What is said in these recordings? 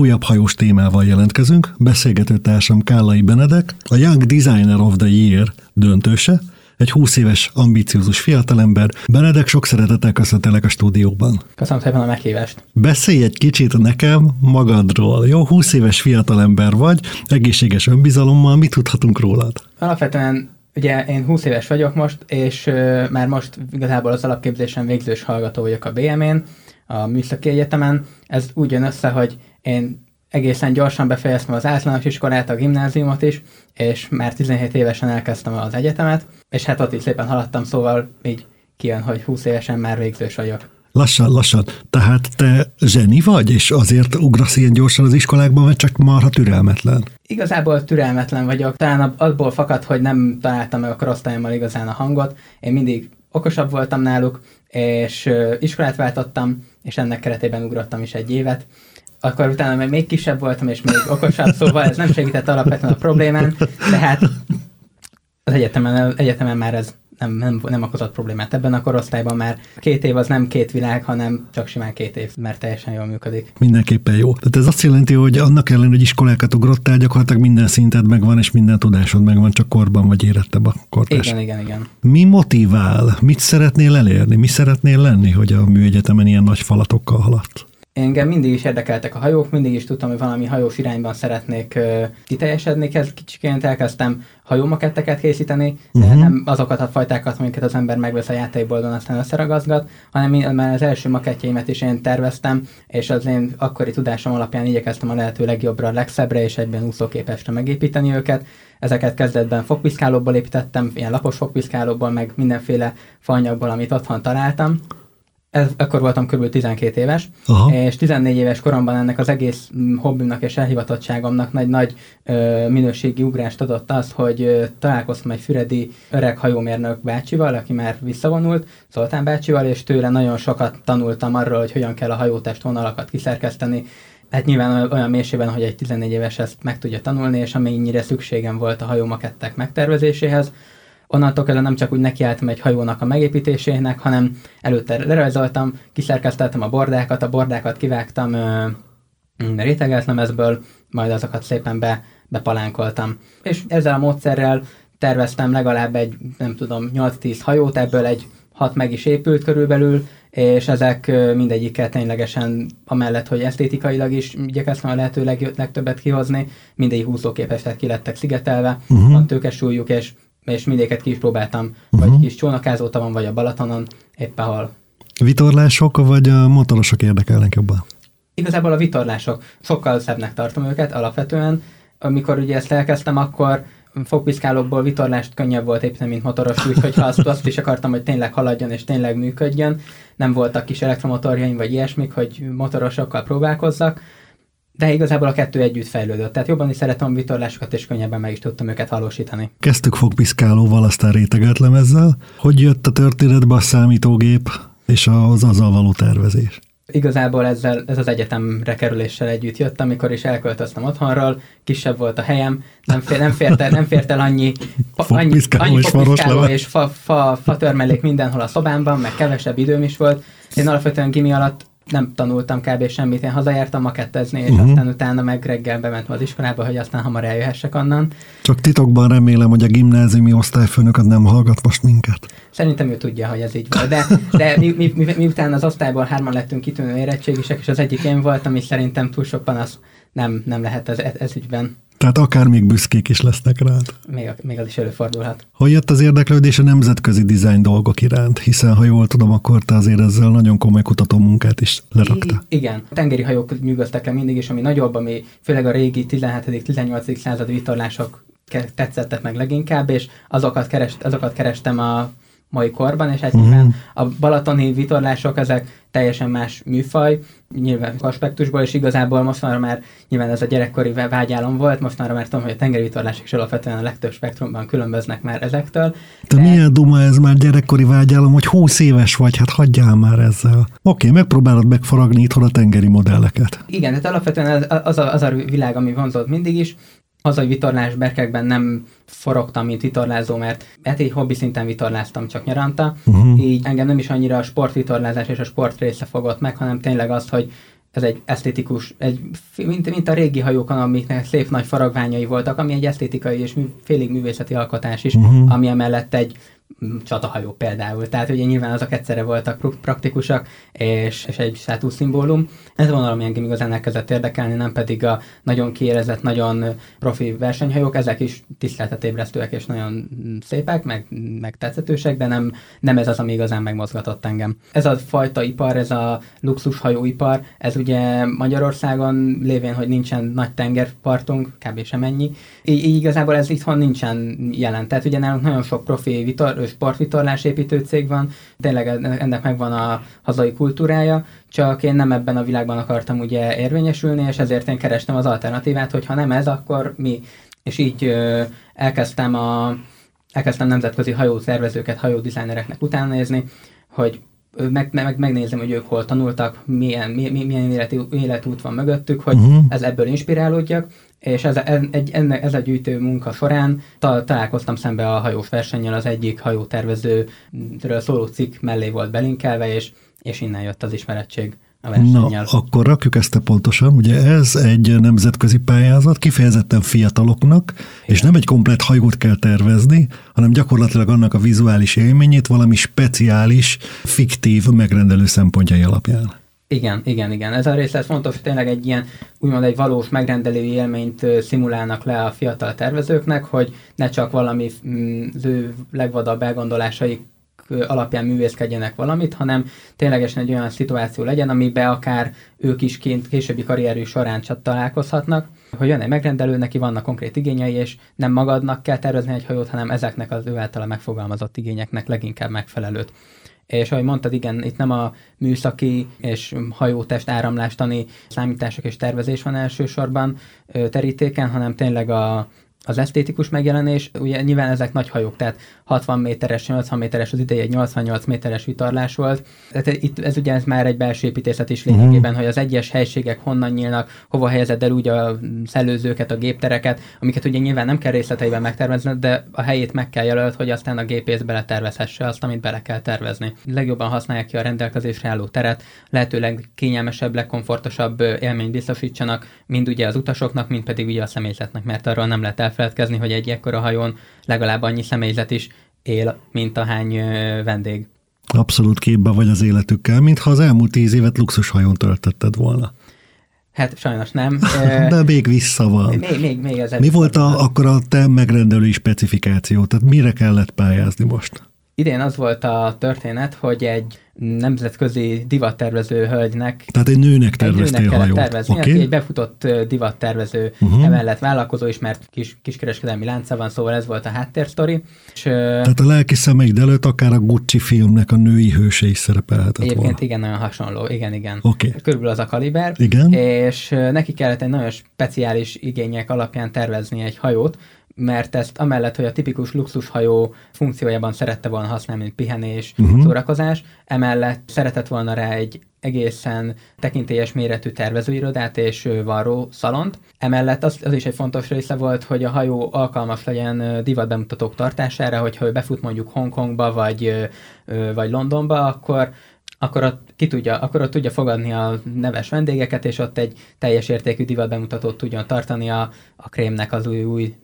Újabb hajós témával jelentkezünk, beszélgető társam Kállai Benedek, a Young Designer of the Year döntőse, egy 20 éves, ambiciózus fiatalember. Benedek, sok szeretettel köszöntelek a stúdióban. Köszönöm szépen a meghívást. Beszélj egy kicsit nekem magadról. Jó, 20 éves fiatalember vagy, egészséges önbizalommal, mit tudhatunk rólad? Alapvetően ugye én 20 éves vagyok most, és uh, már most igazából az alapképzésen végzős hallgató vagyok a BM-én, a Műszaki Egyetemen. Ez úgy jön össze, hogy én egészen gyorsan befejeztem az általános iskolát, a gimnáziumot is, és már 17 évesen elkezdtem az egyetemet, és hát ott is szépen haladtam, szóval így kijön, hogy 20 évesen már végzős vagyok. Lassan, lassan. Tehát te zseni vagy, és azért ugrasz ilyen gyorsan az iskolákban, vagy csak marha türelmetlen? Igazából türelmetlen vagyok. Talán abból fakad, hogy nem találtam meg a korosztályommal igazán a hangot. Én mindig okosabb voltam náluk, és iskolát váltottam, és ennek keretében ugrottam is egy évet akkor utána még, még kisebb voltam, és még okosabb, szóval ez nem segített alapvetően a problémán, de hát az egyetemen, egyetemen már ez nem, nem, nem okozott problémát. Ebben a korosztályban már két év az nem két világ, hanem csak simán két év, mert teljesen jól működik. Mindenképpen jó. Tehát ez azt jelenti, hogy annak ellenére, hogy iskolákat ugrottál, gyakorlatilag minden szinted megvan, és minden tudásod megvan, csak korban vagy érettebb a kortárs. Igen, igen, igen. Mi motivál? Mit szeretnél elérni? Mi szeretnél lenni, hogy a műegyetemen ilyen nagy falatokkal haladt? Engem mindig is érdekeltek a hajók, mindig is tudtam, hogy valami hajós irányban szeretnék uh, kiteljesedni. Kezd, kicsiként elkezdtem hajómaketteket készíteni, uh-huh. nem azokat a fajtákat, amiket az ember megvesz a játékboldon, aztán összeragazgat, hanem már az első makettjeimet is én terveztem, és az én akkori tudásom alapján igyekeztem a lehető legjobbra, a legszebbre és egyben úszóképesre megépíteni őket. Ezeket kezdetben fogpiszkálóból építettem, ilyen lapos fogpiszkálóból, meg mindenféle fanyagból, amit otthon találtam ez, akkor voltam kb. 12 éves, Aha. és 14 éves koromban ennek az egész mm, hobbimnak és elhivatottságomnak nagy-nagy minőségi ugrást adott az, hogy ö, találkoztam egy füredi öreg hajómérnök bácsival, aki már visszavonult, Zoltán bácsival, és tőle nagyon sokat tanultam arról, hogy hogyan kell a hajótest vonalakat kiszerkeszteni, hát nyilván olyan mélységben, hogy egy 14 éves ezt meg tudja tanulni, és amennyire szükségem volt a hajómakettek megtervezéséhez, Onnantól kezdve nem csak úgy nekiálltam egy hajónak a megépítésének, hanem előtte lerajzoltam, kiszerkezteltem a bordákat, a bordákat kivágtam ö, rétegelt lemezből, majd azokat szépen be, bepalánkoltam. És ezzel a módszerrel terveztem legalább egy, nem tudom, 8-10 hajót, ebből egy hat meg is épült körülbelül, és ezek mindegyikkel ténylegesen, amellett, hogy esztétikailag is igyekeztem a lehető leg, legtöbbet kihozni, mindegyik húzóképes, ki lettek szigetelve, uh-huh. van tőkesúlyuk, és és mindéket ki is próbáltam, uh-huh. vagy kis csónakázótavon, vagy a Balatonon, éppen hol. Vitorlások, vagy a motorosok érdekelnek jobban? Igazából a vitorlások. Sokkal szebbnek tartom őket alapvetően. Amikor ugye ezt elkezdtem, akkor fogpiszkálókból vitorlást könnyebb volt építeni, mint motoros, úgyhogy ha azt, azt is akartam, hogy tényleg haladjon és tényleg működjön, nem voltak kis elektromotorjaim vagy ilyesmik, hogy motorosokkal próbálkozzak, de igazából a kettő együtt fejlődött. Tehát jobban is szeretem a vitorlásokat, és könnyebben meg is tudtam őket valósítani. Kezdtük fogpiszkálóval, aztán rétegelt lemezzel. Hogy jött a történetbe a számítógép és az azzal való tervezés? Igazából ezzel, ez az egyetemre kerüléssel együtt jött, amikor is elköltöztem otthonról, kisebb volt a helyem, nem, fér, nem, fért, el, nem fért el annyi, annyi, annyi és, és fa, fa, fa törmelék mindenhol a szobámban, meg kevesebb időm is volt. Én alapvetően gimi alatt nem tanultam kb. semmit, én hazajártam makettezni, és uh-huh. aztán utána meg reggel bementem az iskolába, hogy aztán hamar eljöhessek onnan. Csak titokban remélem, hogy a gimnáziumi osztályfőnök nem hallgat most minket. Szerintem ő tudja, hogy ez így van. De, de mi, mi, mi, miután az osztályból hárman lettünk kitűnő érettségisek, és az egyik én voltam, és szerintem túl sok panasz nem, nem lehet ez, ez ügyben. Tehát akár még büszkék is lesznek rád. Még, még az is előfordulhat. Hogy jött az érdeklődés a nemzetközi dizájn dolgok iránt? Hiszen, ha jól tudom, akkor te azért ezzel nagyon komoly kutató munkát is lerakta. I- igen. A tengeri hajók nyűgöztek le mindig is, ami nagyobb, ami főleg a régi 17.-18. századi vitorlások tetszettek meg leginkább, és azokat, kerest, azokat kerestem a mai korban, és egyébként uh-huh. a balatoni vitorlások ezek teljesen más műfaj, nyilván aspektusból, és igazából most már nyilván ez a gyerekkori vágyálom volt, most már tudom, hogy a tengeri vitorlások is alapvetően a legtöbb spektrumban különböznek már ezektől. De, de milyen duma ez már gyerekkori vágyálom, hogy 20 éves vagy, hát hagyjál már ezzel. Oké, megpróbálod megfaragni itthon a tengeri modelleket. Igen, tehát alapvetően az, az, a, az a világ, ami vonzott mindig is, az, hogy vitorlás berkekben nem forogtam, mint vitorlázó, mert hát így hobbi szinten vitorláztam csak nyaranta, uh-huh. így engem nem is annyira a sportvitorlázás és a sport része fogott meg, hanem tényleg az, hogy ez egy esztétikus, egy, mint, mint a régi hajókon, amiknek szép nagy faragványai voltak, ami egy esztétikai és félig művészeti alkotás is, uh-huh. ami emellett egy csatahajó például. Tehát ugye nyilván azok egyszerre voltak praktikusak, és, és egy státuszszimbólum. Ez van ami engem igazán elkezdett érdekelni, nem pedig a nagyon kiérezett, nagyon profi versenyhajók, ezek is tiszteletet ébresztőek és nagyon szépek, meg, meg tetszetősek, de nem, nem ez az, ami igazán megmozgatott engem. Ez a fajta ipar, ez a luxushajóipar, ez ugye Magyarországon lévén, hogy nincsen nagy tengerpartunk, kb. sem ennyi, így, így igazából ez itthon nincsen jelen. Tehát ugye nálunk nagyon sok profi vitor, sportvitorlás építő cég van, tényleg ennek megvan a hazai kultúrája, csak én nem ebben a világban akartam ugye érvényesülni, és ezért én kerestem az alternatívát, hogy ha nem ez, akkor mi. És így ö, elkezdtem a elkezdtem nemzetközi hajószervezőket, hajódizájnereknek utána nézni, hogy meg, meg, megnézem, hogy ők hol tanultak, milyen, milyen, milyen életi, életút van mögöttük, hogy uh-huh. ez ebből inspirálódjak, és ez, egy, enne, ez a gyűjtő munka során ta, találkoztam szembe a hajós versennyel, az egyik hajótervezőről szóló cikk mellé volt belinkelve, és, és innen jött az ismerettség. Na, akkor rakjuk ezt pontosan. Ugye ez egy nemzetközi pályázat, kifejezetten fiataloknak, Igen. és nem egy komplet hajót kell tervezni, hanem gyakorlatilag annak a vizuális élményét valami speciális, fiktív megrendelő szempontjai alapján. Igen, igen, igen. Ez a rész ez fontos, hogy tényleg egy ilyen, úgymond egy valós megrendelői élményt szimulálnak le a fiatal tervezőknek, hogy ne csak valami mm, az ő legvadabb elgondolásaik alapján művészkedjenek valamit, hanem ténylegesen egy olyan szituáció legyen, amiben akár ők is kint későbbi karrierjük során csak találkozhatnak, hogy jön egy megrendelő, neki vannak konkrét igényei, és nem magadnak kell tervezni egy hajót, hanem ezeknek az ő általa megfogalmazott igényeknek leginkább megfelelőt. És ahogy mondtad, igen, itt nem a műszaki és hajótest áramlástani számítások és tervezés van elsősorban terítéken, hanem tényleg a, az esztétikus megjelenés, ugye nyilván ezek nagy hajók, tehát 60 méteres, 80 méteres, az ideje egy 88 méteres vitorlás volt. Tehát itt ez ugye ez már egy belső építészet is lényegében, uh-huh. hogy az egyes helységek honnan nyílnak, hova helyezed el úgy a szellőzőket, a géptereket, amiket ugye nyilván nem kell részleteiben megtervezni, de a helyét meg kell jelölt, hogy aztán a gépész beletervezhesse azt, amit bele kell tervezni. Legjobban használják ki a rendelkezésre álló teret, lehetőleg kényelmesebb, legkomfortosabb élményt biztosítsanak, mind ugye az utasoknak, mind pedig ugye a személyzetnek, mert arról nem lehet elfeledkezni, hogy egy ekkora hajón legalább annyi személyzet is él, mint a hány vendég. Abszolút képbe vagy az életükkel, mintha az elmúlt tíz évet luxushajón töltötted volna. Hát sajnos nem. De még vissza van. Még, még, még ez Mi volt a, akkor a te megrendelői specifikáció? Tehát mire kellett pályázni most? Idén az volt a történet, hogy egy nemzetközi divattervező hölgynek. Tehát egy nőnek terveztél egy nőnek hajót. tervezni, okay. aki egy befutott divattervező, uh-huh. emellett vállalkozó is, mert kis, kiskereskedelmi lánca van, szóval ez volt a háttérsztori. És, Tehát a lelki szemeid előtt akár a Gucci filmnek a női hőse is szerepelhetett Egyébként volna. igen, nagyon hasonló, igen, igen. Okay. Körülbelül az a kaliber. Igen. És neki kellett egy nagyon speciális igények alapján tervezni egy hajót, mert ezt amellett, hogy a tipikus luxushajó funkciójában szerette volna használni, mint pihenés, uh-huh. szórakozás, emellett szeretett volna rá egy egészen tekintélyes méretű tervezőirodát és varró szalont. Emellett az, az is egy fontos része volt, hogy a hajó alkalmas legyen divatbemutatók tartására, hogyha ő befut mondjuk Hongkongba vagy, vagy Londonba, akkor akkor ott, ki tudja, akkor ott tudja fogadni a neves vendégeket, és ott egy teljes értékű divat bemutatót tudjon tartani a, a krémnek az új, új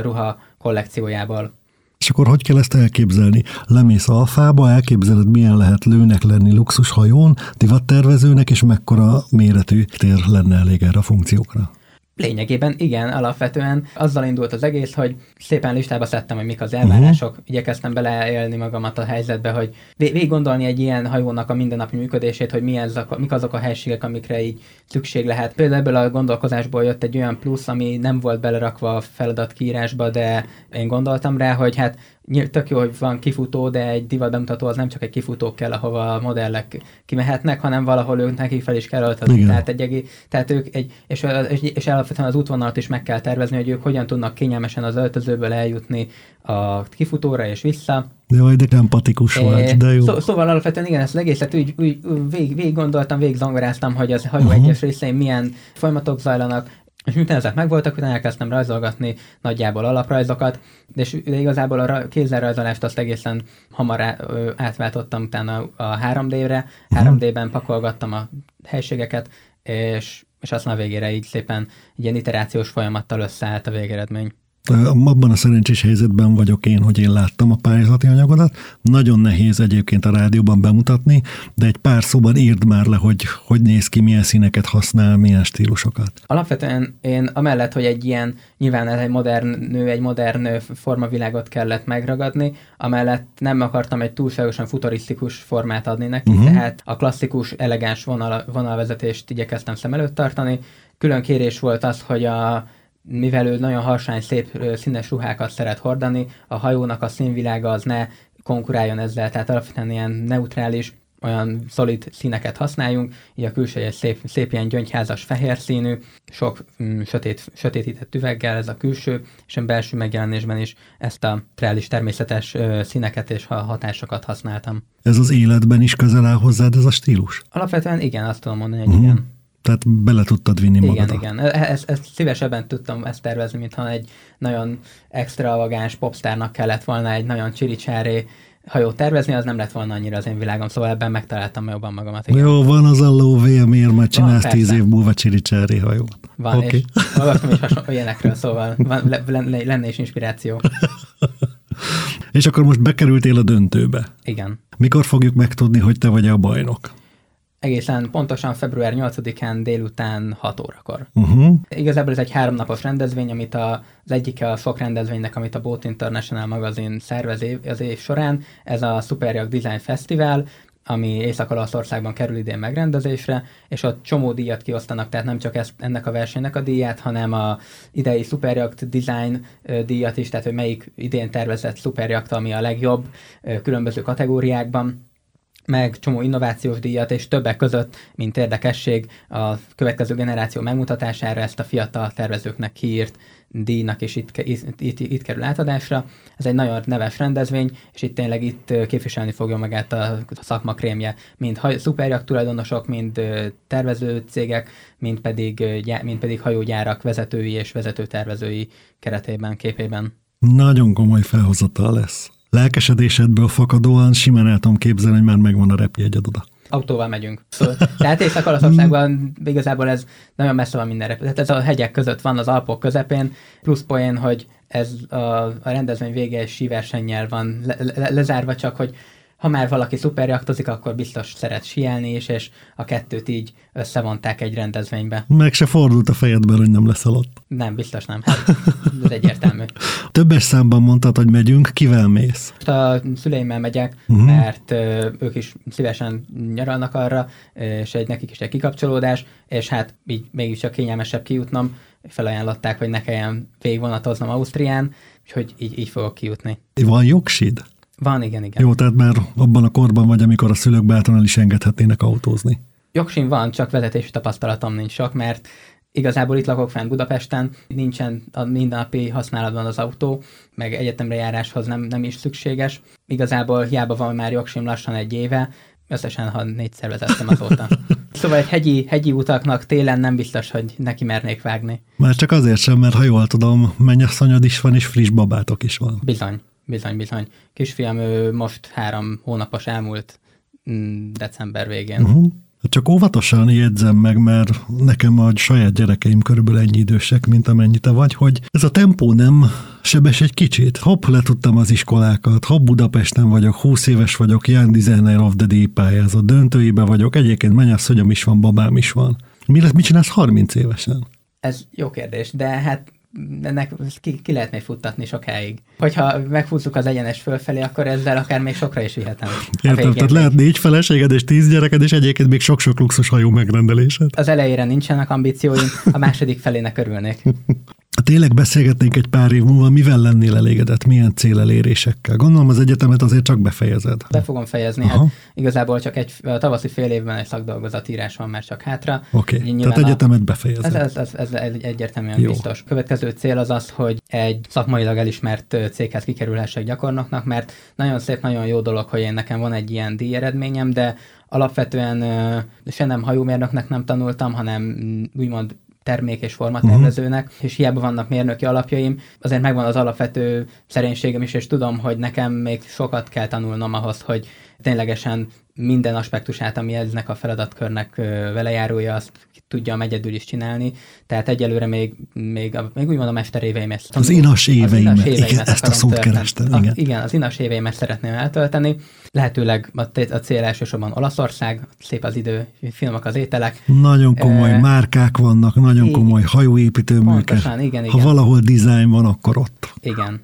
ruha kollekciójából. És akkor hogy kell ezt elképzelni? Lemész alfába, elképzeled, milyen lehet lőnek lenni luxushajón, divattervezőnek, és mekkora méretű tér lenne elég erre a funkciókra? Lényegében igen, alapvetően azzal indult az egész, hogy szépen listába szedtem, hogy mik az elvárások, uh-huh. igyekeztem beleélni magamat a helyzetbe, hogy végig gondolni egy ilyen hajónak a mindennapi működését, hogy milyen azok, mik azok a helységek, amikre így szükség lehet. Például ebből a gondolkozásból jött egy olyan plusz, ami nem volt belerakva a feladatkiírásba, de én gondoltam rá, hogy hát tök jó, hogy van kifutó, de egy divat bemutató az nem csak egy kifutó kell, ahova a modellek kimehetnek, hanem valahol ők nekik fel is kell öltözni. Tehát, egy, egész, tehát ők egy, és, és, és alapvetően az útvonalat is meg kell tervezni, hogy ők hogyan tudnak kényelmesen az öltözőből eljutni a kifutóra és vissza. Jaj, de empatikus é, vagy, de jó. Szó, szóval alapvetően igen, ezt az egészet úgy, úgy végig, végig gondoltam, végig zongoráztam, hogy az hajó uh-huh. egyes részein milyen folyamatok zajlanak, és miután ezek megvoltak, utána elkezdtem rajzolgatni nagyjából alaprajzokat, és igazából a kézzelrajzolást azt egészen hamar átváltottam utána a 3D-re, 3D-ben pakolgattam a helységeket, és, és aztán a végére így szépen egy ilyen iterációs folyamattal összeállt a végeredmény. Abban a szerencsés helyzetben vagyok én, hogy én láttam a pályázati anyagodat. Nagyon nehéz egyébként a rádióban bemutatni, de egy pár szóban írd már le, hogy hogy néz ki, milyen színeket használ, milyen stílusokat. Alapvetően én amellett, hogy egy ilyen, nyilván ez egy modern nő, egy modern formavilágot kellett megragadni, amellett nem akartam egy túlságosan futurisztikus formát adni neki, uh-huh. tehát a klasszikus, elegáns vonal, vonalvezetést igyekeztem szem előtt tartani. Külön kérés volt az, hogy a mivel ő nagyon harsány, szép színes ruhákat szeret hordani, a hajónak a színvilága az ne konkuráljon ezzel, tehát alapvetően ilyen neutrális, olyan szolid színeket használjunk, így a külső szép, szép ilyen gyöngyházas fehér színű, sok mm, sötét, sötétített üveggel ez a külső, és a belső megjelenésben is ezt a reális természetes ö, színeket és hatásokat használtam. Ez az életben is közel áll hozzád ez a stílus? Alapvetően igen, azt tudom mondani, hogy uh-huh. igen. Tehát bele tudtad vinni igen, magadat. Igen, igen. Ezt, ezt szívesebben tudtam ezt tervezni, mintha egy nagyon extravagáns popstárnak kellett volna egy nagyon csiricsáré hajót tervezni, az nem lett volna annyira az én világom, szóval ebben megtaláltam jobban magamat. Igen. Jó, van az a lóvé, miért majd csinálsz van, tíz év múlva csiricsári hajót. Van, okay. és olvastam is hasonló ilyenekről, szóval van, lenne, lenne is inspiráció. és akkor most bekerültél a döntőbe. Igen. Mikor fogjuk megtudni, hogy te vagy a bajnok? Egészen pontosan február 8-án délután 6 órakor. Uh-huh. Igazából ez egy háromnapos rendezvény, amit a, az egyike a sok rendezvénynek, amit a Boat International magazin szervez év, az év során. Ez a Superjag Design Festival, ami Észak-Olaszországban kerül idén megrendezésre, és ott csomó díjat kiosztanak, tehát nem csak ezt, ennek a versenynek a díját, hanem a idei Superjakt Design díjat is, tehát hogy melyik idén tervezett Superjakt, ami a legjobb különböző kategóriákban meg csomó innovációs díjat, és többek között, mint érdekesség, a következő generáció megmutatására ezt a fiatal tervezőknek kiírt díjnak, és itt, itt, itt, itt kerül átadásra. Ez egy nagyon neves rendezvény, és itt tényleg itt képviselni fogja magát a, a szakma mind szuperjak tulajdonosok, mind tervező cégek, mind pedig, mind pedig hajógyárak vezetői és vezetőtervezői keretében, képében. Nagyon komoly felhozata lesz lelkesedésedből fakadóan simán el tudom képzelni, hogy már megvan a repjegyed oda. Autóval megyünk. Szóval, tehát Észak-Olaszországban igazából ez nagyon messze van mindenre. Tehát ez a hegyek között van, az Alpok közepén, plusz poén, hogy ez a, a rendezvény vége síversennyel van le, le, lezárva, csak hogy ha már valaki szuperjaktozik, akkor biztos szeret sielni is, és a kettőt így összevonták egy rendezvénybe. Meg se fordult a fejedben, hogy nem leszel ott. Nem, biztos nem. Hát, ez egyértelmű. Többes számban mondtad, hogy megyünk, kivel mész? Most a szüleimmel megyek, uh-huh. mert ö, ők is szívesen nyaralnak arra, és egy, nekik is egy kikapcsolódás, és hát így mégiscsak kényelmesebb kijutnom, felajánlották, hogy ne kelljen végigvonatoznom Ausztrián, úgyhogy így, így fogok kijutni. Van jogsid? Van, igen, igen. Jó, tehát már abban a korban vagy, amikor a szülők bátran is engedhetnének autózni. Jogsim van, csak vezetési tapasztalatom nincs sok, mert igazából itt lakok fenn Budapesten, nincsen a mindennapi használatban az autó, meg egyetemre járáshoz nem, nem is szükséges. Igazából hiába van már jogsim lassan egy éve, összesen ha négyszer vezettem azóta. Szóval egy hegyi, hegyi utaknak télen nem biztos, hogy neki mernék vágni. Már csak azért sem, mert ha jól tudom, mennyasszonyod is van, és friss babátok is van. Bizony. Bizony, bizony. Kisfiam ő most három hónapos elmúlt mm, december végén. Uh-huh. Csak óvatosan jegyzem meg, mert nekem a saját gyerekeim körülbelül ennyi idősek, mint amennyi te vagy, hogy ez a tempó nem sebes egy kicsit. Hopp, letudtam az iskolákat, hopp, Budapesten vagyok, 20 éves vagyok, Young Designer of the Day pályázat, döntőibe vagyok, egyébként mennyasszonyom is van, babám is van. Mi lesz, mit csinálsz 30 évesen? Ez jó kérdés, de hát ennek ki, ki lehet még futtatni sokáig. Hogyha megfúzzuk az egyenes fölfelé, akkor ezzel akár még sokra is vihetem. Értem, tehát lehet négy feleséged és tíz gyereked, és egyébként még sok-sok luxus hajó megrendelésed. Az elejére nincsenek ambícióim, a második felének örülnék. Tényleg beszélgetnénk egy pár év múlva, mivel lennél elégedett, milyen célelérésekkel? Gondolom az egyetemet azért csak befejezed. Be fogom fejezni, Aha. hát igazából csak egy a tavaszi fél évben egy szakdolgozatírás van már csak hátra. Oké, okay. tehát egyetemet befejezed. Ez, ez, ez, ez egyértelműen Jó. biztos. Következő cél az az, hogy egy szakmailag elismert céghez kikerülhessek gyakornoknak, mert nagyon szép, nagyon jó dolog, hogy én nekem van egy ilyen díjeredményem, de alapvetően se nem hajómérnöknek nem tanultam, hanem úgymond termék és formatervezőnek, uh-huh. és hiába vannak mérnöki alapjaim, azért megvan az alapvető szerénységem is, és tudom, hogy nekem még sokat kell tanulnom ahhoz, hogy ténylegesen minden aspektusát, ami eznek a feladatkörnek vele járója, azt tudja egyedül is csinálni. Tehát egyelőre még, még, a, még úgymond a mesteréveimet. Az inas éveimet, az inas éveimet igen, ezt a szót kerestem. Igen. A, igen, az inas éveimet szeretném eltölteni. Lehetőleg a, a cél elsősorban Olaszország, szép az idő, filmek az ételek. Nagyon komoly uh, márkák vannak, nagyon igen, komoly hajóépítőműkek. Igen, igen. Ha valahol design van, akkor ott. Igen,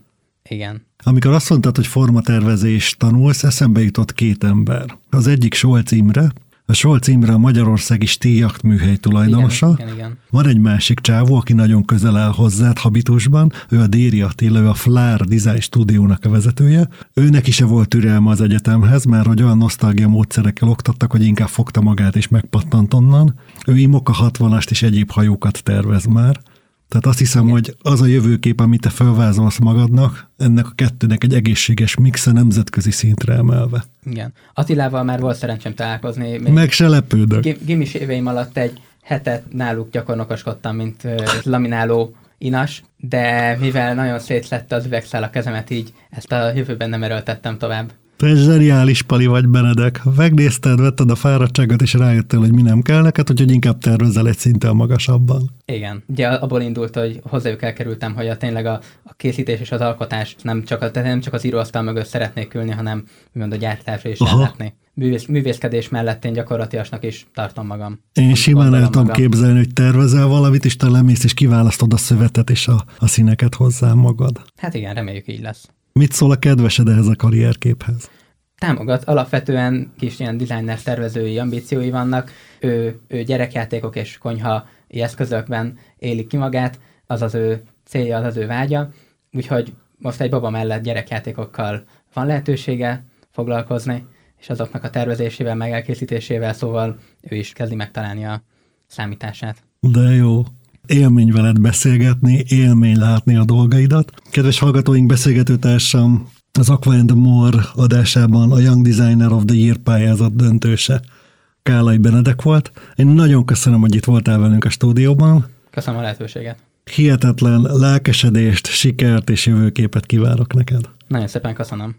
igen. Amikor azt mondtad, hogy formatervezést tanulsz, eszembe jutott két ember. Az egyik Solc Imre, a Solc Imre a Magyarországi Stíjacht műhely tulajdonosa. Igen, igen, igen. Van egy másik csávó, aki nagyon közel áll hozzád habitusban, ő a Déri Attila, ő a Flár Design Stúdiónak a vezetője. Őnek is volt türelme az egyetemhez, mert hogy olyan nosztalgia módszerekkel oktattak, hogy inkább fogta magát és megpattant onnan. Ő Imoka 60-ast és egyéb hajókat tervez már. Tehát azt hiszem, Igen. hogy az a jövőkép, amit te felvázolsz magadnak, ennek a kettőnek egy egészséges mixe nemzetközi szintre emelve. Igen. Attilával már volt szerencsém találkozni. Még Meg se lepődök. Gimis éveim alatt egy hetet náluk gyakornokoskodtam, mint lamináló inas, de mivel nagyon szétlett az üvegszál a kezemet, így ezt a jövőben nem erőltettem tovább. Te zseniális pali vagy, Benedek. Megnézted, vetted a fáradtságot, és rájöttél, hogy mi nem kell neked, hogy inkább tervezel egy szinten magasabban. Igen. Ugye abból indult, hogy hozzájuk elkerültem, hogy a tényleg a, a készítés és az alkotás nem csak, a, nem csak az íróasztal mögött szeretnék ülni, hanem mond a gyártásra is látni. Művész, művészkedés mellett én gyakorlatilasnak is tartom magam. Én simán el tudom képzelni, hogy tervezel valamit, és te lemész, és kiválasztod a szövetet és a, a színeket hozzá magad. Hát igen, reméljük így lesz. Mit szól a kedvesed ehhez a karrierképhez? Támogat, alapvetően kis ilyen designer tervezői ambíciói vannak, ő, ő gyerekjátékok és konyha eszközökben éli ki magát, az az ő célja, az az ő vágya, úgyhogy most egy baba mellett gyerekjátékokkal van lehetősége foglalkozni, és azoknak a tervezésével, meg elkészítésével, szóval ő is kezdi megtalálni a számítását. De jó élmény veled beszélgetni, élmény látni a dolgaidat. Kedves hallgatóink, beszélgetőtársam az Aqua and More adásában a Young Designer of the Year pályázat döntőse Kálai Benedek volt. Én nagyon köszönöm, hogy itt voltál velünk a stúdióban. Köszönöm a lehetőséget. Hihetetlen lelkesedést, sikert és jövőképet kívánok neked. Nagyon szépen köszönöm.